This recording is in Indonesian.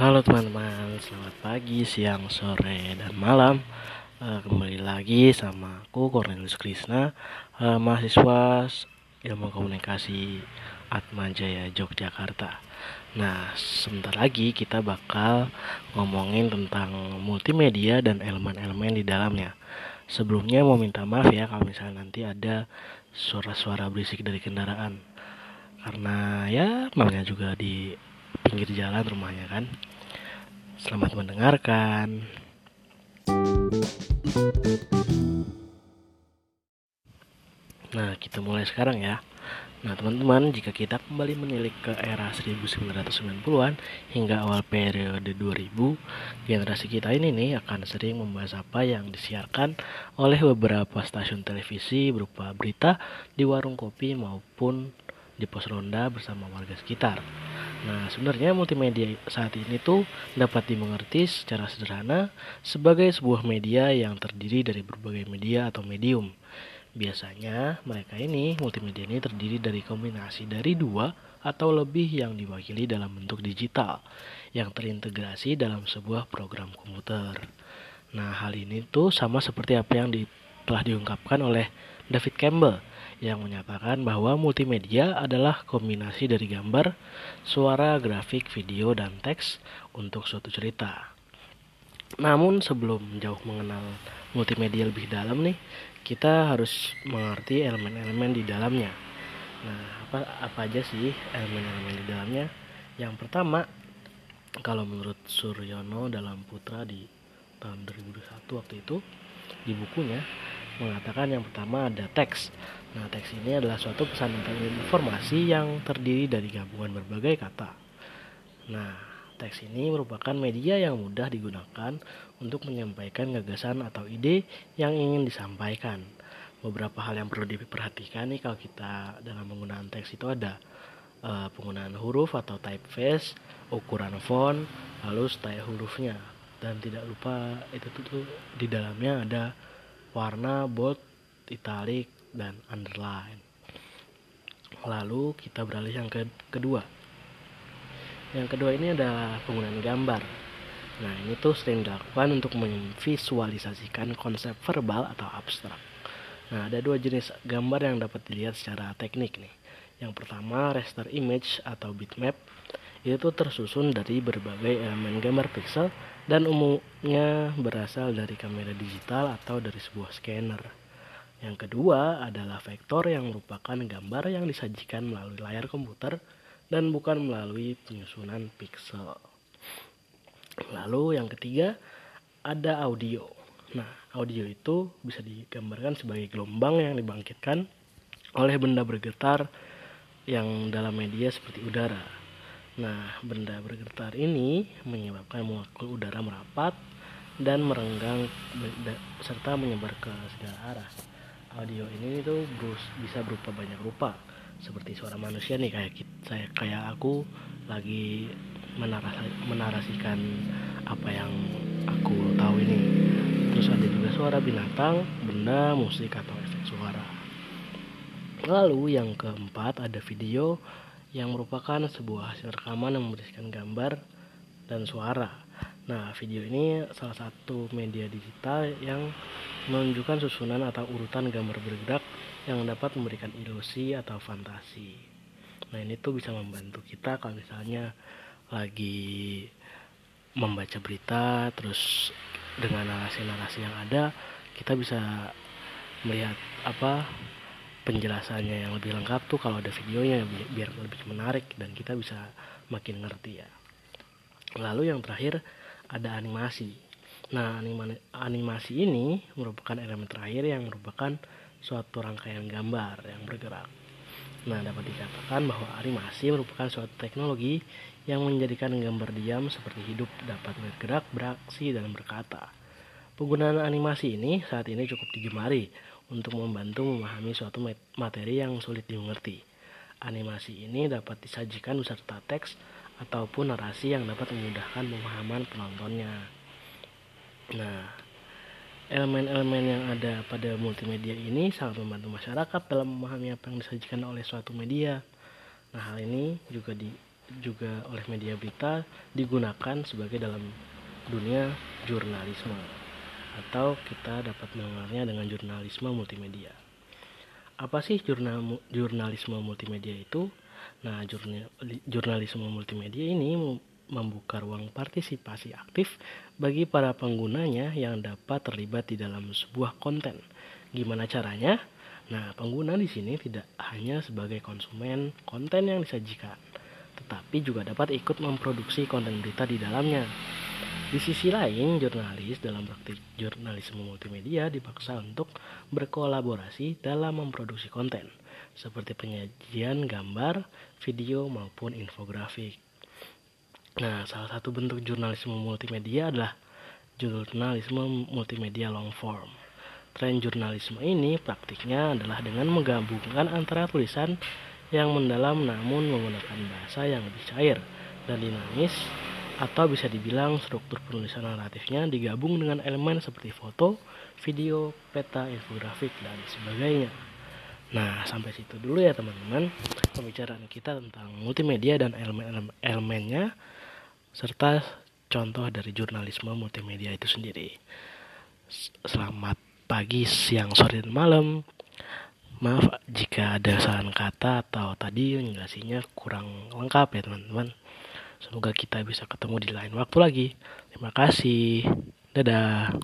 Halo teman-teman, selamat pagi, siang, sore, dan malam. Uh, kembali lagi sama aku Cornelius Krisna, uh, mahasiswa Ilmu Komunikasi Atma Jaya Yogyakarta. Nah, sebentar lagi kita bakal ngomongin tentang multimedia dan elemen-elemen di dalamnya. Sebelumnya mau minta maaf ya kalau misalnya nanti ada suara-suara berisik dari kendaraan. Karena ya namanya juga di pinggir jalan rumahnya kan. Selamat mendengarkan. Nah, kita mulai sekarang ya. Nah, teman-teman, jika kita kembali menilik ke era 1990-an hingga awal periode 2000, generasi kita ini nih akan sering membahas apa yang disiarkan oleh beberapa stasiun televisi berupa berita di warung kopi maupun di pos ronda bersama warga sekitar. Nah, sebenarnya multimedia saat ini tuh dapat dimengerti secara sederhana sebagai sebuah media yang terdiri dari berbagai media atau medium. Biasanya mereka ini multimedia ini terdiri dari kombinasi dari dua atau lebih yang diwakili dalam bentuk digital yang terintegrasi dalam sebuah program komputer. Nah, hal ini tuh sama seperti apa yang di, telah diungkapkan oleh David Campbell yang menyatakan bahwa multimedia adalah kombinasi dari gambar, suara, grafik, video, dan teks untuk suatu cerita. Namun sebelum jauh mengenal multimedia lebih dalam nih, kita harus mengerti elemen-elemen di dalamnya. Nah, apa apa aja sih elemen-elemen di dalamnya? Yang pertama, kalau menurut Suryono dalam Putra di tahun 2021 waktu itu di bukunya mengatakan yang pertama ada teks. Nah, teks ini adalah suatu pesan atau informasi yang terdiri dari gabungan berbagai kata. Nah, teks ini merupakan media yang mudah digunakan untuk menyampaikan gagasan atau ide yang ingin disampaikan. Beberapa hal yang perlu diperhatikan nih kalau kita dalam penggunaan teks itu ada uh, penggunaan huruf atau typeface, ukuran font, lalu style hurufnya. Dan tidak lupa itu tuh di dalamnya ada warna bold, italic, dan underline. Lalu kita beralih yang ke kedua. Yang kedua ini adalah penggunaan gambar. Nah ini tuh sering dilakukan untuk memvisualisasikan konsep verbal atau abstrak. Nah ada dua jenis gambar yang dapat dilihat secara teknik nih. Yang pertama raster image atau bitmap itu tersusun dari berbagai elemen gambar pixel dan umumnya berasal dari kamera digital atau dari sebuah scanner. Yang kedua adalah vektor yang merupakan gambar yang disajikan melalui layar komputer dan bukan melalui penyusunan pixel. Lalu yang ketiga ada audio. Nah, audio itu bisa digambarkan sebagai gelombang yang dibangkitkan oleh benda bergetar yang dalam media seperti udara. Nah, benda bergetar ini menyebabkan molekul udara merapat dan merenggang serta menyebar ke segala arah. Audio ini itu bisa berupa banyak rupa, seperti suara manusia nih kayak saya kayak aku lagi menarasi, menarasikan apa yang aku tahu ini. Terus ada juga suara binatang, benda, musik atau efek suara. Lalu yang keempat ada video yang merupakan sebuah hasil rekaman yang membersihkan gambar dan suara. Nah, video ini salah satu media digital yang menunjukkan susunan atau urutan gambar bergerak yang dapat memberikan ilusi atau fantasi. Nah, ini tuh bisa membantu kita kalau misalnya lagi membaca berita terus dengan narasi-narasi yang ada kita bisa melihat apa penjelasannya yang lebih lengkap tuh kalau ada videonya biar lebih menarik dan kita bisa makin ngerti ya. Lalu yang terakhir ada animasi. Nah, animasi ini merupakan elemen terakhir yang merupakan suatu rangkaian gambar yang bergerak. Nah, dapat dikatakan bahwa animasi merupakan suatu teknologi yang menjadikan gambar diam seperti hidup dapat bergerak, beraksi, dan berkata. Penggunaan animasi ini saat ini cukup digemari untuk membantu memahami suatu materi yang sulit dimengerti. Animasi ini dapat disajikan beserta teks ataupun narasi yang dapat memudahkan pemahaman penontonnya. Nah, elemen-elemen yang ada pada multimedia ini sangat membantu masyarakat dalam memahami apa yang disajikan oleh suatu media. Nah, hal ini juga di, juga oleh media berita digunakan sebagai dalam dunia jurnalisme atau kita dapat mengenalnya dengan jurnalisme multimedia. Apa sih jurnal, jurnalisme multimedia itu? Nah, jurnal, jurnalisme multimedia ini membuka ruang partisipasi aktif bagi para penggunanya yang dapat terlibat di dalam sebuah konten. Gimana caranya? Nah, pengguna di sini tidak hanya sebagai konsumen konten yang disajikan, tetapi juga dapat ikut memproduksi konten berita di dalamnya. Di sisi lain, jurnalis dalam praktik jurnalisme multimedia dipaksa untuk berkolaborasi dalam memproduksi konten, seperti penyajian gambar, video, maupun infografik. Nah, salah satu bentuk jurnalisme multimedia adalah jurnalisme multimedia long form. Tren jurnalisme ini praktiknya adalah dengan menggabungkan antara tulisan yang mendalam namun menggunakan bahasa yang lebih cair dan dinamis atau bisa dibilang struktur penulisan naratifnya digabung dengan elemen seperti foto, video, peta, infografik, dan sebagainya. Nah, sampai situ dulu ya teman-teman pembicaraan kita tentang multimedia dan elemen-elemennya serta contoh dari jurnalisme multimedia itu sendiri. Selamat pagi, siang, sore, dan malam. Maaf jika ada salah kata atau tadi penjelasannya kurang lengkap ya teman-teman. Semoga kita bisa ketemu di lain waktu lagi. Terima kasih. Dadah.